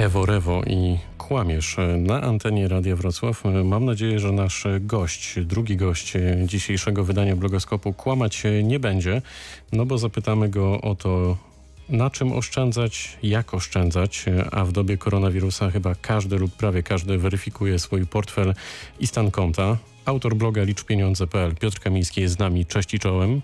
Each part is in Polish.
Ewo Rewo i kłamiesz na antenie Radia Wrocław. Mam nadzieję, że nasz gość, drugi gość dzisiejszego wydania blogoskopu kłamać nie będzie, no bo zapytamy go o to, na czym oszczędzać, jak oszczędzać, a w dobie koronawirusa chyba każdy lub prawie każdy weryfikuje swój portfel i stan konta. Autor bloga liczpieniądze.pl Piotr Kamiński jest z nami. Cześć i czołem.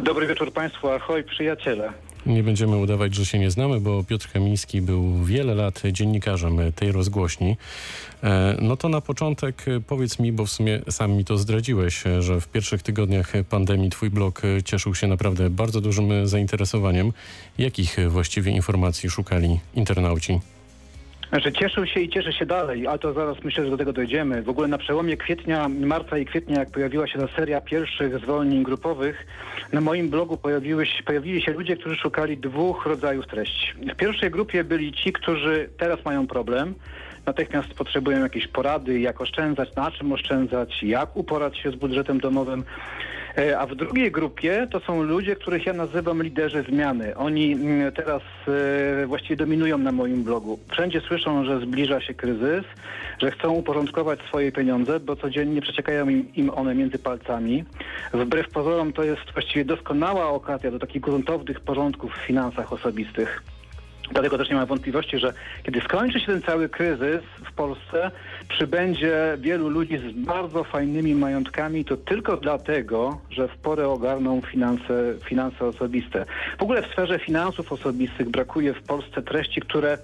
Dobry wieczór Państwu, ahoj przyjaciele. Nie będziemy udawać, że się nie znamy, bo Piotr Kamiński był wiele lat dziennikarzem tej rozgłośni. E, no to na początek powiedz mi, bo w sumie sam mi to zdradziłeś, że w pierwszych tygodniach pandemii twój blog cieszył się naprawdę bardzo dużym zainteresowaniem. Jakich właściwie informacji szukali internauci? Znaczy cieszył się i cieszy się dalej, ale to zaraz myślę, że do tego dojdziemy. W ogóle na przełomie kwietnia, marca i kwietnia, jak pojawiła się ta seria pierwszych zwolnień grupowych, na moim blogu pojawiły się, pojawili się ludzie, którzy szukali dwóch rodzajów treści. W pierwszej grupie byli ci, którzy teraz mają problem, natychmiast potrzebują jakiejś porady, jak oszczędzać, na czym oszczędzać, jak uporać się z budżetem domowym. E, a w drugiej grupie to są ludzie, których ja nazywam liderzy zmiany. Oni mm, teraz e, właściwie dominują na moim blogu. Wszędzie słyszą, że zbliża się kryzys, że chcą uporządkować swoje pieniądze, bo codziennie przeciekają im, im one między palcami. Wbrew pozorom to jest właściwie doskonała okazja do takich gruntownych porządków w finansach osobistych. Dlatego też nie ma wątpliwości, że kiedy skończy się ten cały kryzys w Polsce, przybędzie wielu ludzi z bardzo fajnymi majątkami, to tylko dlatego, że w porę ogarną finanse, finanse osobiste. W ogóle w sferze finansów osobistych brakuje w Polsce treści, które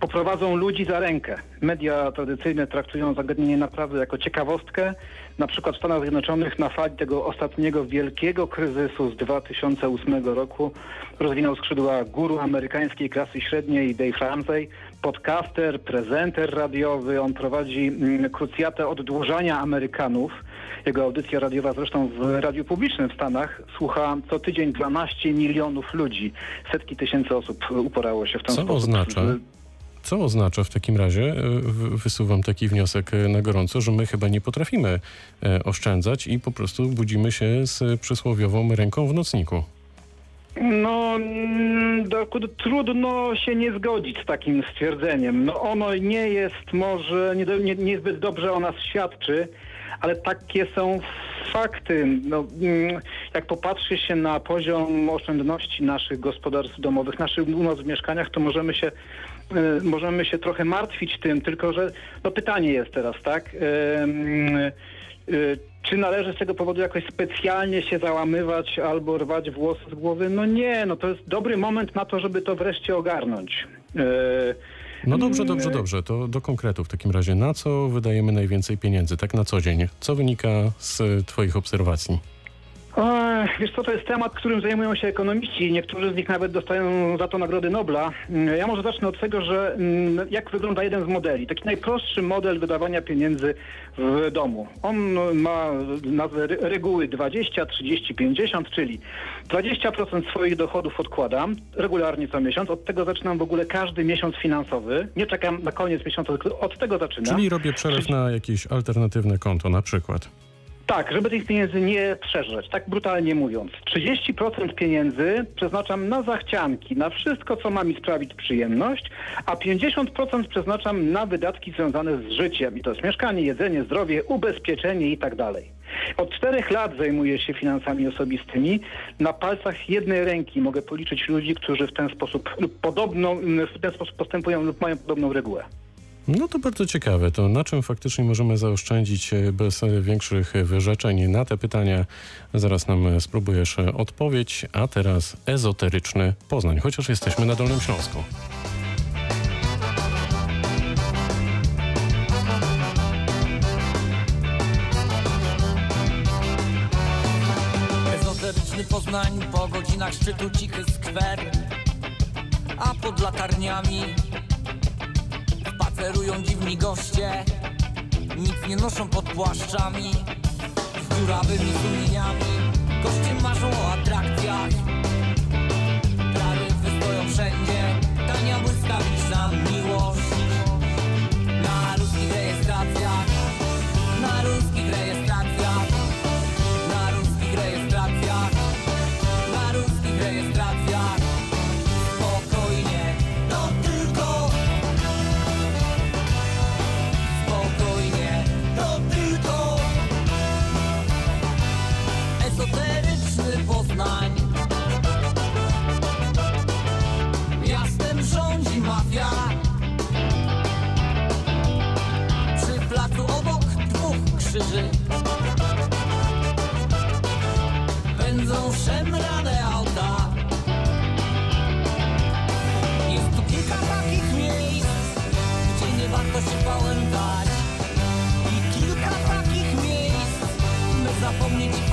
poprowadzą ludzi za rękę. Media tradycyjne traktują zagadnienie naprawdę jako ciekawostkę. Na przykład w Stanach Zjednoczonych na fali tego ostatniego wielkiego kryzysu z 2008 roku rozwinął skrzydła guru amerykańskiej klasy średniej Dave Ramsey, podcaster, prezenter radiowy. On prowadzi mm, krucjatę oddłużania Amerykanów. Jego audycja radiowa zresztą w radiu publicznym w Stanach słucha co tydzień 12 milionów ludzi. Setki tysięcy osób uporało się w ten Co sposób. oznacza? Co oznacza w takim razie, e, wysuwam taki wniosek e, na gorąco, że my chyba nie potrafimy e, oszczędzać i po prostu budzimy się z przysłowiową ręką w nocniku. No, mm, trudno się nie zgodzić z takim stwierdzeniem. No ono nie jest może, nie, do- nie, niezbyt dobrze o nas świadczy, ale takie są fakty. No, mm, jak popatrzy się na poziom oszczędności naszych gospodarstw domowych, naszych u nas w mieszkaniach, to możemy się, możemy się trochę martwić tym, tylko że no pytanie jest teraz, tak? Y, Czy należy z tego powodu jakoś specjalnie się załamywać albo rwać włosy z głowy? No nie, no to jest dobry moment na to, żeby to wreszcie ogarnąć. E, No dobrze, dobrze, mm, dobrze. To do konkretu w takim razie. Na co wydajemy najwięcej pieniędzy, tak na co dzień? Co wynika z Twoich obserwacji? Wiesz co, to jest temat, którym zajmują się ekonomiści. Niektórzy z nich nawet dostają za to Nagrody Nobla. Mm, Ja może zacznę od tego, że mm, jak wygląda jeden z modeli. Taki najprostszy model wydawania pieniędzy w domu. On ma nazwę reguły 20, 30, 50, czyli 20% swoich dochodów odkładam regularnie co miesiąc. Od tego zaczynam w ogóle każdy miesiąc finansowy. Nie czekam na koniec miesiąca, od tego zaczynam. Czyli robię przelew na jakieś alternatywne konto na przykład. Tak, żeby tych pieniędzy nie przeżreć, tak brutalnie mówiąc. 30% pieniędzy przeznaczam na zachcianki, na wszystko, co ma mi sprawić przyjemność, a 50% przeznaczam na wydatki związane z życiem. I to jest mieszkanie, jedzenie, zdrowie, ubezpieczenie i tak dalej. Od czterech lat zajmuję się finansami osobistymi. Na palcach jednej ręki mogę policzyć ludzi, którzy w ten sposób lub podobną, w ten sposób postępują lub mają podobną regułę. No to bardzo ciekawe. To na czym faktycznie możemy zaoszczędzić e, bez e, większych wyrzeczeń? Na te pytania zaraz nam e, spróbujesz e, odpowiedź. A teraz ezoteryczny Poznań, chociaż jesteśmy na Dolnym Śląsku. Ezoteryczny Poznań po godzinach szczytu cichy skwer A pod latarniami Spacerują dziwni goście. Nic nie noszą pod płaszczami Z dziurawymi sumieniami. Goście marzą o atrakcjach. Taryfy stoją wszędzie. Tania błyskawiczna miłość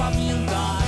pamiętaj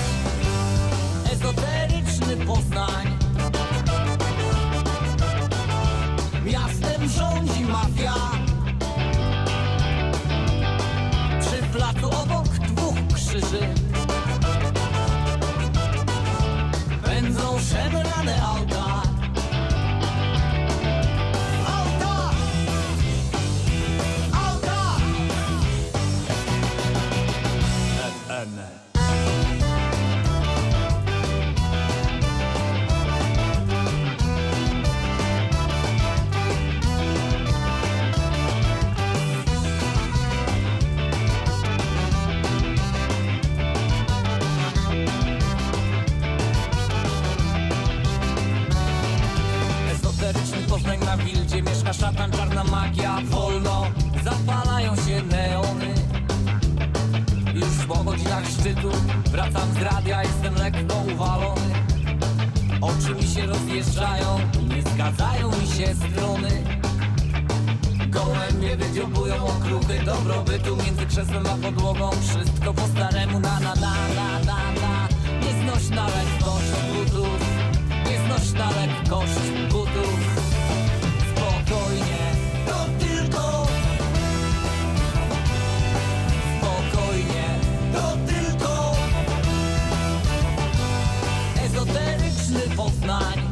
Mieszka szatan, czarna magia Wolno. Zapalają się neony. Już po godzinach szczytu Wracam z radia, jestem lekko uwalony. Oczy mi się rozjeżdżają Nie zgadzają mi się strony. Gołębie wydziobują okruchy dobrobytu Między krzesłem a podłogą. Wszystko po staremu na na na na na na. Nieznośna lekkość butów Nieznośna lekkość butów Ezoteryczny Poznań Miastem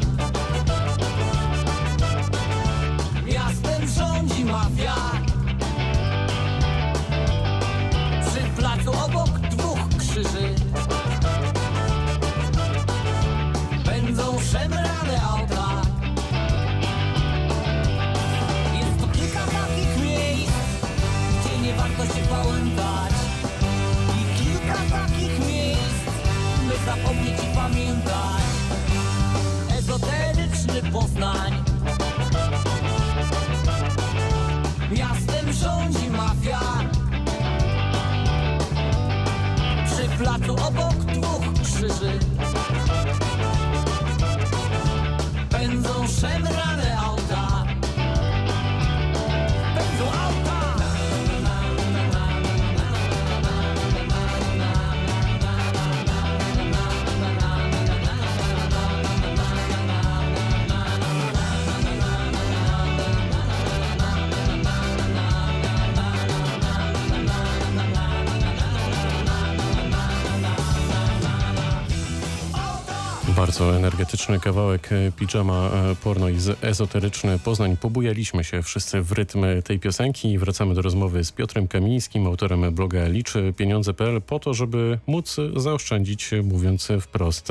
Energetyczny kawałek e, pijama e, porno i ezoteryczny Poznań. Pobujaliśmy się wszyscy w rytm tej piosenki i wracamy do rozmowy z Piotrem Kamińskim, autorem bloga Liczy Pieniądze.pl po to, żeby móc zaoszczędzić, mówiąc wprost,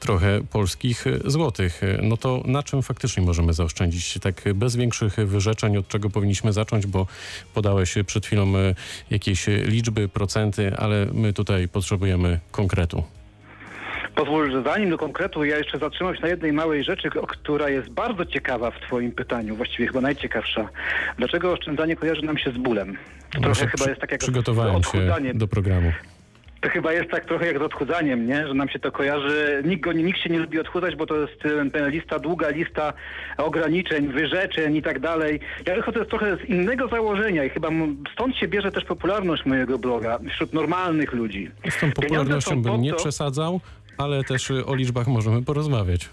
trochę polskich złotych. No to na czym faktycznie możemy zaoszczędzić? Tak bez większych wyrzeczeń, od czego powinniśmy zacząć, bo podałeś przed chwilą e, jakieś liczby, procenty, ale my tutaj potrzebujemy konkretu. Pozwól, że zanim do konkretu, ja jeszcze zatrzymam się na jednej małej rzeczy, która jest bardzo ciekawa w Twoim pytaniu, właściwie chyba najciekawsza. Dlaczego oszczędzanie kojarzy nam się z bólem? To trochę chyba jest tak jak Przygotowałem się do programu. To chyba jest tak trochę jak z odchudzaniem, nie? Że nam się to kojarzy. Nikt, go, nikt się nie lubi odchudzać, bo to jest e, lista, długa lista ograniczeń, wyrzeczeń i tak dalej. Ja wychodzę trochę z innego założenia i chyba stąd się bierze też popularność mojego bloga wśród normalnych ludzi. Z tą popularnością bym nie przesadzał, ale też o liczbach możemy porozmawiać.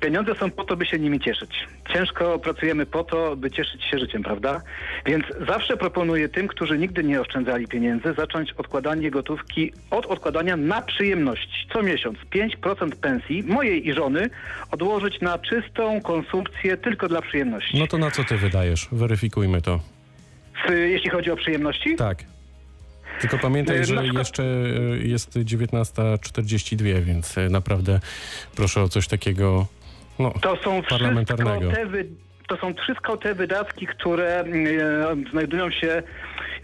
Pieniądze są po to, by się nimi cieszyć. Ciężko pracujemy po to, by cieszyć się życiem, prawda? Więc zawsze proponuję tym, którzy nigdy nie oszczędzali pieniędzy, zacząć odkładanie gotówki od odkładania na przyjemności. Co miesiąc 5% pensji mojej i żony odłożyć na czystą konsumpcję tylko dla przyjemności. No to na co ty wydajesz? Weryfikujmy to. Jeśli chodzi o przyjemności? Tak. Tylko pamiętaj, Y, że przykład- jeszcze y, jest 19.42, więc y, naprawdę proszę o coś takiego no, To są parlamentarnego. wszystko te, wy, to są wszystko te wydatki, które e, znajdują się.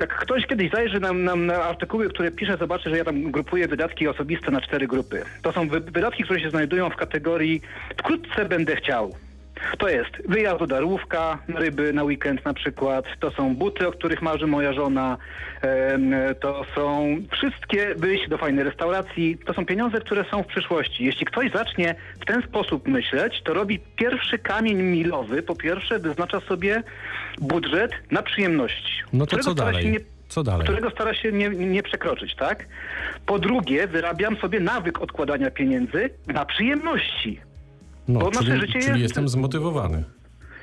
Jak ktoś kiedyś zajrzy nam, nam na artykuły, które piszę, zobaczy, że ja tam grupuję wydatki osobiste na cztery grupy. To są wy, wydatki, które się znajdują w kategorii wkrótce będę chciał. To jest wyjazd do Darłówka, ryby na weekend na przykład, to są buty, o których marzy moja żona, to są wszystkie wyjście do fajnej restauracji, to są pieniądze, które są w przyszłości. Jeśli ktoś zacznie w ten sposób myśleć, to robi pierwszy kamień milowy, po pierwsze wyznacza sobie budżet na przyjemności. No to Co dalej? którego stara się nie, nie przekroczyć, tak? Po drugie, wyrabiam sobie nawyk odkładania pieniędzy na przyjemności. No, bo nasze czyli, życie czyli jest- jestem zmotywowany.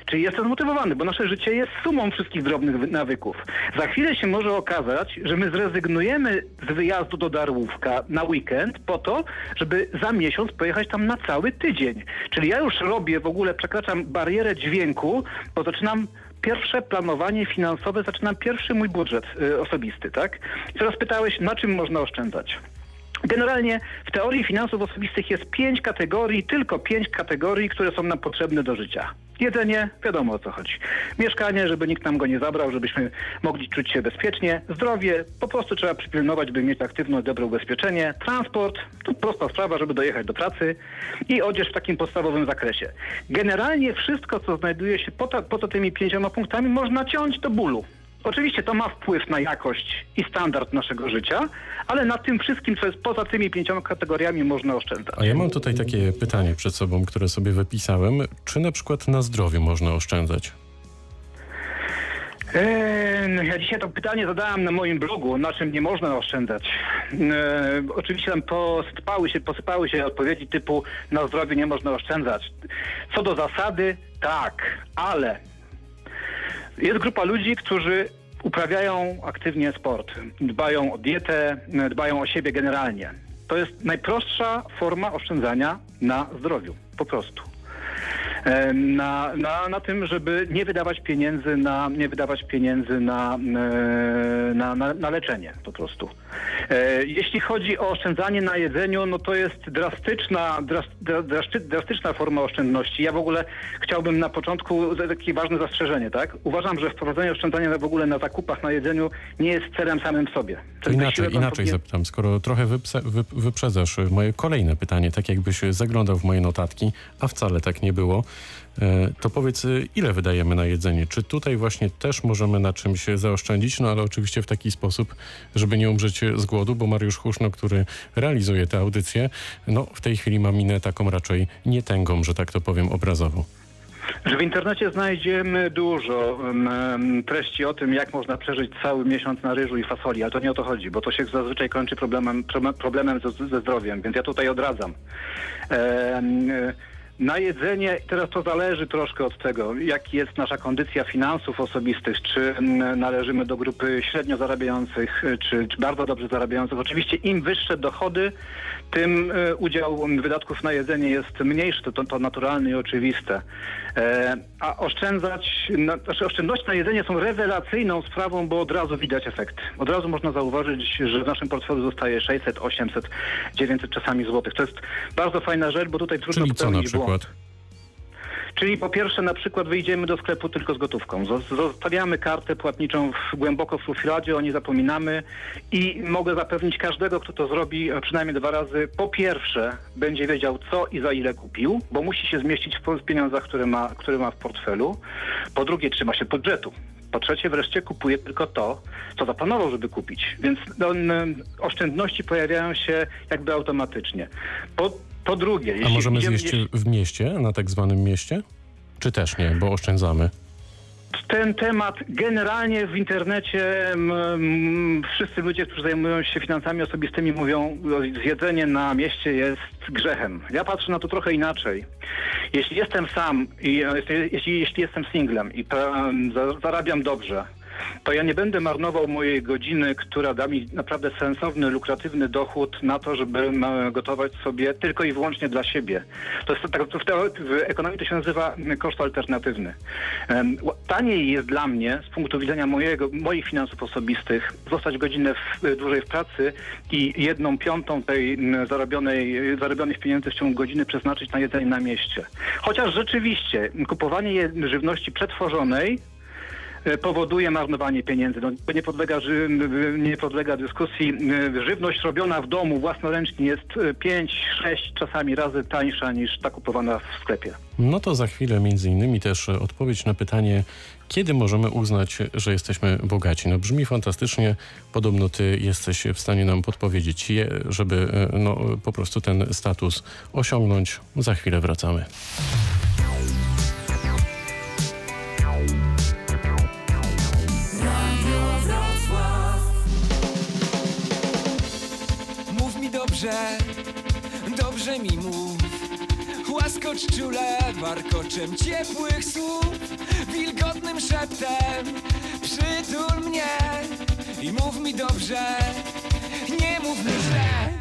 Czyli jestem zmotywowany, bo nasze życie jest sumą wszystkich drobnych wy- nawyków. Za chwilę się może okazać, że my zrezygnujemy z wyjazdu do Darłówka na weekend po to, żeby za miesiąc pojechać tam na cały tydzień. Czyli ja już robię, w ogóle przekraczam barierę dźwięku, bo zaczynam pierwsze planowanie finansowe, zaczynam pierwszy mój budżet y, osobisty, tak? I teraz pytałeś, na czym można oszczędzać? Generalnie w teorii finansów osobistych jest pięć kategorii, tylko pięć kategorii, które są nam potrzebne do życia. Jedzenie, wiadomo o co chodzi. Mieszkanie, żeby nikt nam go nie zabrał, żebyśmy mogli czuć się bezpiecznie. Zdrowie, po prostu trzeba przypilnować, by mieć aktywne, dobre ubezpieczenie. Transport, to prosta sprawa, żeby dojechać do pracy. I odzież w takim podstawowym zakresie. Generalnie wszystko, co znajduje się poza, tymi pięcioma punktami, można ciąć do bólu. Oczywiście to ma wpływ na jakość i standard naszego życia, ale na tym wszystkim, co jest poza tymi pięcioma kategoriami, można oszczędzać. A ja mam tutaj takie pytanie przed sobą, które sobie wypisałem. Czy na przykład na zdrowiu można oszczędzać? Eee, no ja dzisiaj to pytanie zadałem na moim blogu, na czym nie można oszczędzać. Eee, oczywiście tam posypały się, posypały się odpowiedzi typu na zdrowiu nie można oszczędzać. Co do zasady, tak, ale jest grupa ludzi, którzy uprawiają aktywnie sport, dbają o dietę, dbają o siebie generalnie. To jest najprostsza forma oszczędzania na zdrowiu, po prostu. E, Na, na, na tym, żeby nie wydawać pieniędzy na, nie wydawać pieniędzy na, e, na, na, na leczenie po prostu. E, Jeśli chodzi o oszczędzanie na jedzeniu, no to jest drastyczna, drastyczna forma oszczędności. Ja w ogóle chciałbym na początku takie ważne zastrzeżenie, tak? Uważam, że wprowadzenie oszczędzania w ogóle na zakupach, na jedzeniu nie jest celem samym w sobie. To inaczej, inaczej powinien- zapytam. Skoro trochę wypse, wy, wyprzedzasz moje kolejne pytanie, tak jakbyś zaglądał w moje notatki, a wcale tak nie było, to powiedz, e, ile wydajemy na jedzenie? Czy tutaj właśnie też możemy na czymś zaoszczędzić? No ale oczywiście w taki sposób, żeby nie umrzeć z głodu, bo Mariusz Huszno, który realizuje tę audycję, no w tej chwili ma minę taką raczej nie tęgą, że tak to powiem obrazowo. że w internecie znajdziemy dużo em, treści o tym, jak można przeżyć cały miesiąc na ryżu i fasoli, ale to nie o to chodzi, bo to się zazwyczaj kończy problemem, problem- problemem ze, zdrowiem, więc ja tutaj odradzam. E, na jedzenie teraz to zależy troszkę od tego, jaki jest nasza kondycja finansów osobistych, czy mm, należymy do grupy średnio zarabiających, y, czy, czy bardzo dobrze zarabiających. Oczywiście im wyższe dochody, tym y, udział wydatków na jedzenie jest mniejszy, to, to, to naturalne i oczywiste. E, a oszczędzać, na, znaczy oszczędności na jedzenie są rewelacyjną sprawą, bo od razu widać efekt. Od razu można zauważyć, że w naszym portfelu zostaje 600, 800, 900 czasami złotych. To jest bardzo fajna rzecz, bo tutaj trudno Czyli popełnić błąd. Przykład? Czyli po pierwsze na przykład wyjdziemy do sklepu tylko z gotówką. Zo- Zostawiamy kartę płatniczą w, głęboko w szufladzie, o niej zapominamy i mogę zapewnić każdego, kto to zrobi przynajmniej dwa razy. Po pierwsze będzie wiedział co i za ile kupił, bo musi się zmieścić w pieniądzach, które ma, które ma w portfelu. Po drugie trzyma się budżetu. Po trzecie wreszcie kupuje tylko to, co zaplanował, żeby kupić. Więc no, oszczędności pojawiają się jakby automatycznie. Po, po drugie, A jeśli możemy idziemy- zjeść w mieście, na tak zwanym mieście? Czy też nie, bo oszczędzamy? Ten temat generalnie w internecie m, m, wszyscy ludzie, którzy zajmują się finansami osobistymi mówią, zjedzenie na mieście jest grzechem. Ja patrzę na to trochę inaczej. Jeśli jestem sam i e, jeśli, jeśli, jestem singlem i zarabiam dobrze, to ja nie będę marnował mojej godziny, która da mi naprawdę sensowny, lukratywny dochód na to, żeby gotować sobie tylko i wyłącznie dla siebie. To jest tak, w, ekonomii to się nazywa koszt alternatywny. Taniej jest dla mnie z punktu widzenia mojego, moich finansów osobistych zostać godzinę w, dłużej w pracy i jedną piątą tej zarobionej, zarobionych pieniędzy w ciągu godziny przeznaczyć na jedzenie na mieście. Chociaż rzeczywiście kupowanie żywności przetworzonej e, powoduje marnowanie pieniędzy. No, nie, podlega, nie podlega dyskusji. E, Żywność robiona w domu własnoręcznie jest 5, 6 czasami razy tańsza niż ta kupowana w sklepie. No to za chwilę między innymi też e, odpowiedź na pytanie, kiedy możemy uznać, że jesteśmy bogaci. No brzmi fantastycznie, podobno ty jesteś w stanie nam podpowiedzieć, żeby e, no, po prostu ten status osiągnąć. Za chwilę wracamy. Dobrze, dobrze mi mów. Łaskocz czule warkoczem ciepłych słów, wilgotnym szeptem przytul mnie i mów mi dobrze, nie mów mi źle.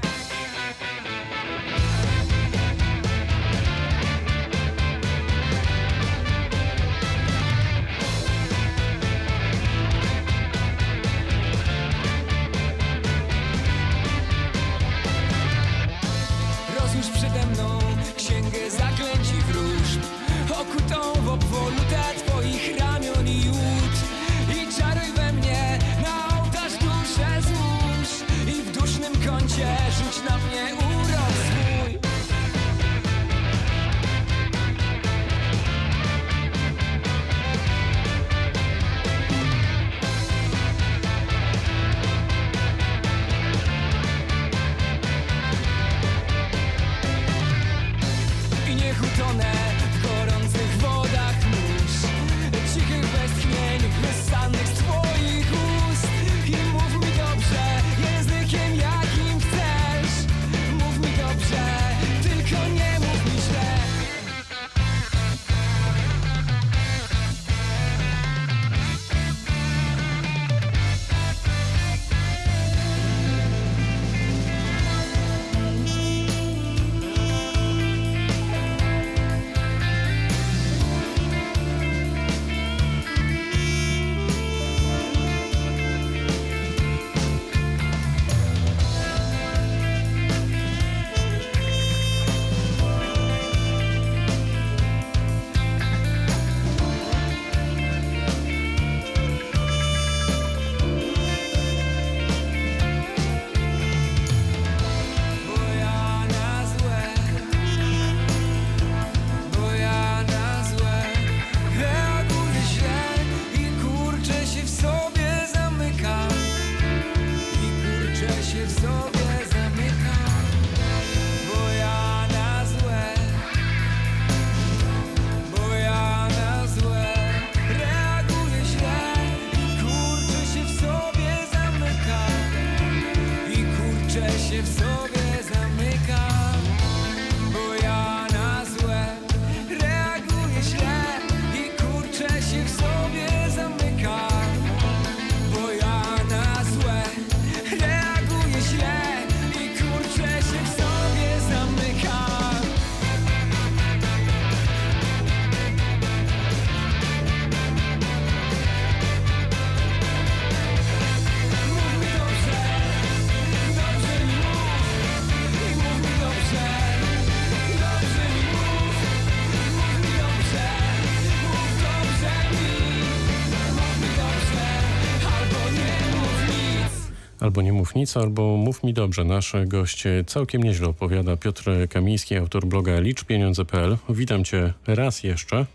Albo nie mów nic, albo mów mi dobrze. Nasz gość całkiem nieźle opowiada. Piotr Kamiński, autor bloga liczpieniądze.pl. Witam cię raz jeszcze.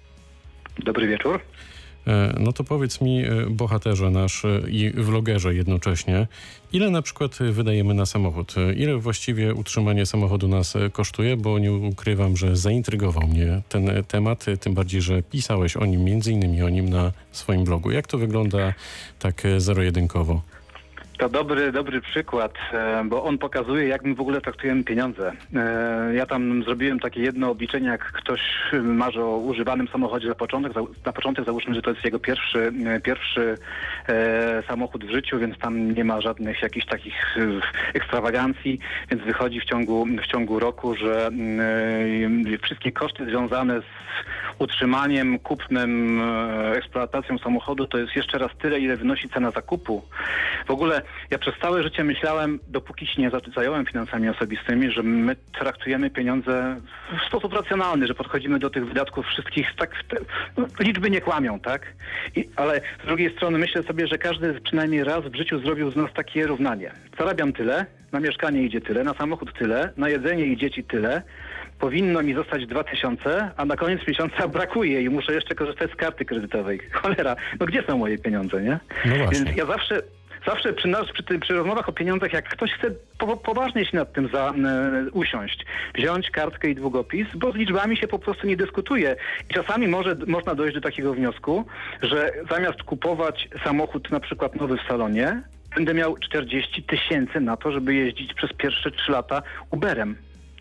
Dobry wieczór. E, No to powiedz mi, e, bohaterze nasz e, i vlogerze jednocześnie, ile na przykład wydajemy na samochód? Ile właściwie utrzymanie samochodu nas kosztuje? Bo nie ukrywam, że zaintrygował mnie ten temat, tym bardziej, że pisałeś o nim, między innymi o nim na swoim blogu. Jak to wygląda tak zero-jedynkowo? To dobry, dobry przykład, e, bo on pokazuje, jak my w ogóle traktujemy pieniądze. E, Ja tam zrobiłem takie jedno obliczenie, jak ktoś marzy o używanym samochodzie na początek. Na początek załóżmy, że to jest jego pierwszy, e, pierwszy samochód w życiu, więc tam nie ma żadnych jakichś takich ekstrawagancji, więc wychodzi w ciągu, w ciągu roku, że mm, wszystkie koszty związane z utrzymaniem, kupnem, e, eksploatacją samochodu to jest jeszcze raz tyle, ile wynosi cena zakupu. W ogóle ja przez całe życie myślałem, dopóki się nie za- zająłem finansami osobistymi, że my traktujemy pieniądze w sposób racjonalny, że podchodzimy do tych wydatków wszystkich tak, te, no, liczby nie kłamią, tak? I, ale z drugiej strony myślę sobie, że każdy przynajmniej raz w życiu zrobił z nas takie równanie. Zarabiam tyle, na mieszkanie idzie tyle, na samochód tyle, na jedzenie i dzieci tyle. Powinno mi zostać 2000, a na koniec miesiąca brakuje i muszę jeszcze korzystać z karty kredytowej. Cholera, no gdzie są moje pieniądze, nie? No właśnie. Więc ja zawsze, zawsze przy, nas, przy, tym, przy rozmowach o pieniądzach, jak ktoś chce po, poważnie się nad tym za, e, usiąść, wziąć kartkę i długopis, bo z liczbami się po prostu nie dyskutuje. I czasami może, można dojść do takiego wniosku, że zamiast kupować samochód na przykład nowy w salonie, będę miał 40 tysięcy na to, żeby jeździć przez pierwsze 3 lata Uberem.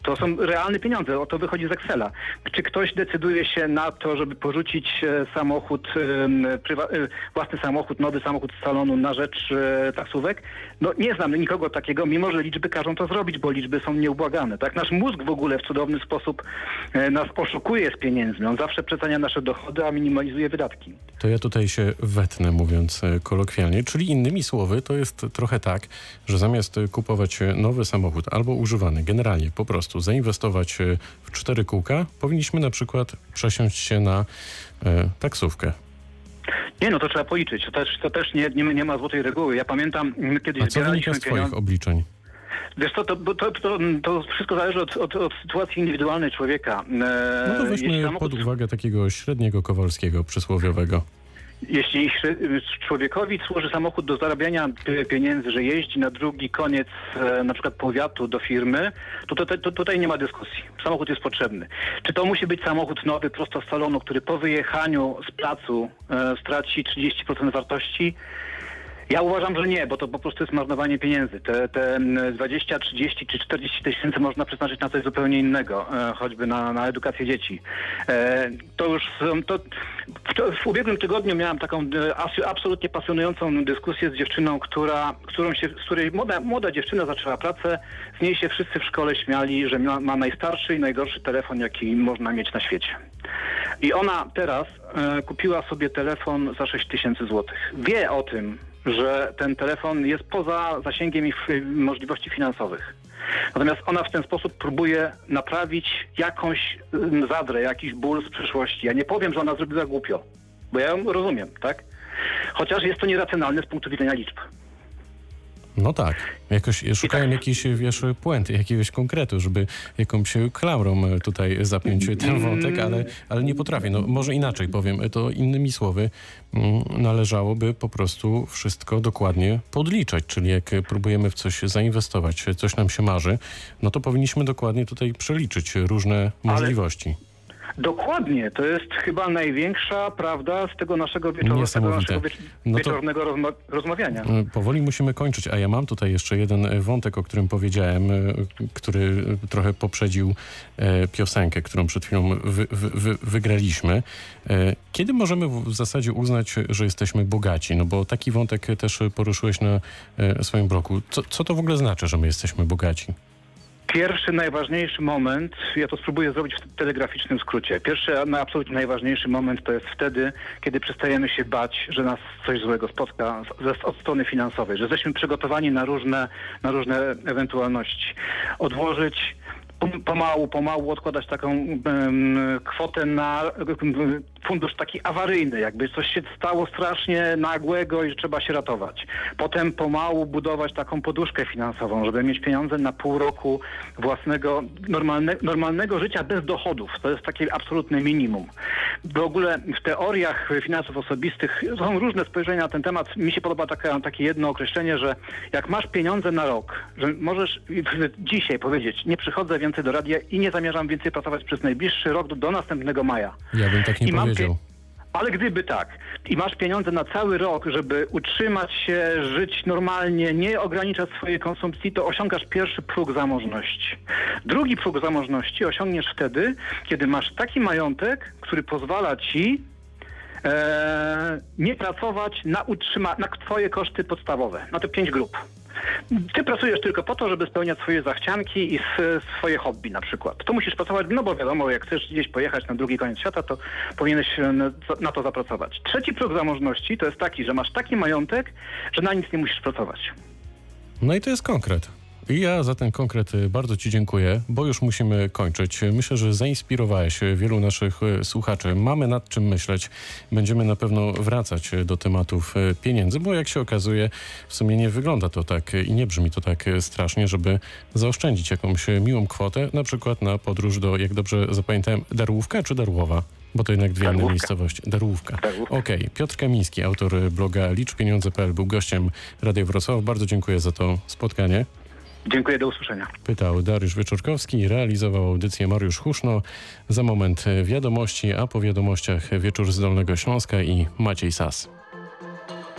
To są realne pieniądze, o to wychodzi z Excela. Czy ktoś decyduje się na to, żeby porzucić e, samochód, prywa- e, własny samochód, nowy samochód z salonu na rzecz e, taksówek? No nie znam nikogo takiego, mimo że liczby każą to zrobić, bo liczby są nieubłagane. Tak? Nasz mózg w ogóle w cudowny sposób e, nas oszukuje z pieniędzmi. On zawsze przecenia nasze dochody, a minimalizuje wydatki. To ja tutaj się wetnę, mówiąc e, kolokwialnie. Czyli innymi słowy, to jest trochę tak, że zamiast e, kupować e, nowy samochód albo używany, generalnie po prostu zainwestować e, w cztery kółka, powinniśmy na przykład przesiąść się na e, taksówkę. Nie no, to trzeba policzyć. To też, to też nie, nie, nie ma złotej reguły. Ja pamiętam, my kiedyś A co wynika z Twoich obliczeń? Wiesz co, to, to, to, to wszystko zależy od, od, od sytuacji indywidualnej człowieka. E, No to weźmy samochód- pod uwagę takiego średniego Kowalskiego przysłowiowego. Jeśli człowiekowi służy samochód do zarabiania pieniędzy, że jeździ na drugi koniec e, na przykład powiatu do firmy, to, to, to tutaj nie ma dyskusji. Samochód jest potrzebny. Czy to musi być samochód nowy prosto z salonu, który po wyjechaniu z placu e, straci 30% wartości? Ja uważam, że nie, bo to po prostu jest marnowanie pieniędzy. Te, te mm, 20, 30 czy 40 tysięcy można przeznaczyć na coś zupełnie innego, e, choćby na, na edukację dzieci. E, to już to, w, ubiegłym tygodniu miałem taką e, absolutnie pasjonującą dyskusję z dziewczyną, która, którą się, z której młoda, młoda dziewczyna zaczęła pracę. Z niej się wszyscy w szkole śmiali, że ma, ma najstarszy i najgorszy telefon, jaki można mieć na świecie. I ona teraz kupiła sobie telefon za 6 tysięcy złotych. Wie o tym, że ten telefon jest poza zasięgiem ich y, możliwości finansowych. Natomiast ona w ten sposób próbuje naprawić jakąś y, zadrę, jakiś ból z przeszłości. Ja nie powiem, że ona zrobiła głupio, bo ja ją rozumiem, tak? Chociaż jest to nieracjonalne z punktu widzenia liczb. No tak. Jakoś szukałem jakiejś, wiesz, puenty, jakiegoś konkretu, żeby jakąś klamrą e, tutaj zapiąć ten wątek, ale, ale nie potrafię. No może inaczej powiem, to innymi słowy mm, należałoby po prostu wszystko dokładnie podliczać, czyli jak próbujemy w coś zainwestować, coś nam się marzy, no to powinniśmy dokładnie tutaj przeliczyć różne możliwości. Dokładnie, to jest chyba największa prawda z tego naszego, wieczoru, z tego naszego wiecz- No wieczornego rozma- rozmawiania. E, Powoli musimy kończyć, a ja mam tutaj jeszcze jeden e, wątek, o którym powiedziałem, e, który trochę poprzedził piosenkę, którą przed chwilą wy, wy, wy, wygraliśmy. Kiedy możemy w zasadzie uznać, że jesteśmy bogaci? No bo taki wątek też poruszyłeś na swoim blogu. Co, co to w ogóle znaczy, że my jesteśmy bogaci? Pierwszy, najważniejszy moment, ja to spróbuję zrobić w telegraficznym skrócie. Pierwszy, na absolutnie najważniejszy moment to jest wtedy, kiedy przestajemy się bać, że nas coś złego spotka z- od strony finansowej, że jesteśmy przygotowani na różne, na różne ewentualności. Odłożyć pomału, pomału odkładać taką kwotę na fundusz taki awaryjny, jakby coś się stało strasznie nagłego i że trzeba się ratować. Potem pomału budować taką poduszkę finansową, żeby mieć pieniądze na pół roku własnego normalne, normalnego życia bez dochodów. To jest takie absolutne minimum. W ogóle w teoriach finansów osobistych są różne spojrzenia na ten temat. Mi się podoba taka, takie jedno określenie, że jak masz pieniądze na rok, że możesz dzisiaj powiedzieć, nie przychodzę więcej do radia i nie zamierzam więcej pracować przez najbliższy rok do, do następnego maja. Ja bym tak nie I powiedział. Ale gdyby tak, i masz pieniądze na cały rok, żeby utrzymać się, żyć normalnie, nie ograniczać swojej konsumpcji, to osiągasz pierwszy próg zamożności. Drugi próg zamożności osiągniesz wtedy, kiedy masz taki majątek, który pozwala ci e, nie pracować na, utrzyma- na twoje koszty podstawowe, na te pięć grup. Ty pracujesz tylko po to, żeby spełniać swoje zachcianki i swoje hobby na przykład. To musisz pracować, no bo wiadomo, jak chcesz gdzieś pojechać na drugi koniec świata, to powinieneś e, na to zapracować. Trzeci próg zamożności to jest taki, że masz taki majątek, że na nic nie musisz pracować. No i to jest konkret. Ja za ten konkret y, bardzo Ci dziękuję, bo już musimy kończyć. Myślę, że zainspirowałeś y, wielu naszych y, słuchaczy. Mamy nad czym myśleć. Będziemy na pewno wracać do tematów pieniędzy, bo jak się okazuje, w sumie nie wygląda to tak i nie brzmi to tak strasznie, żeby zaoszczędzić jakąś miłą kwotę, na przykład na podróż do, jak dobrze zapamiętałem, Darłówka czy Darłowa? Bo to jednak dwie inne miejscowości. Darłówka. Darłówka. Okej, Piotr Kamiński, autor bloga liczpieniądze.pl, był gościem Radia Wrocław. Bardzo dziękuję za to spotkanie. Dziękuję, do usłyszenia. Pytał Dariusz Wieczorkowski, realizował audycję Mariusz Huszno. Za moment wiadomości, a po wiadomościach wieczór z Dolnego Śląska i Maciej Sas.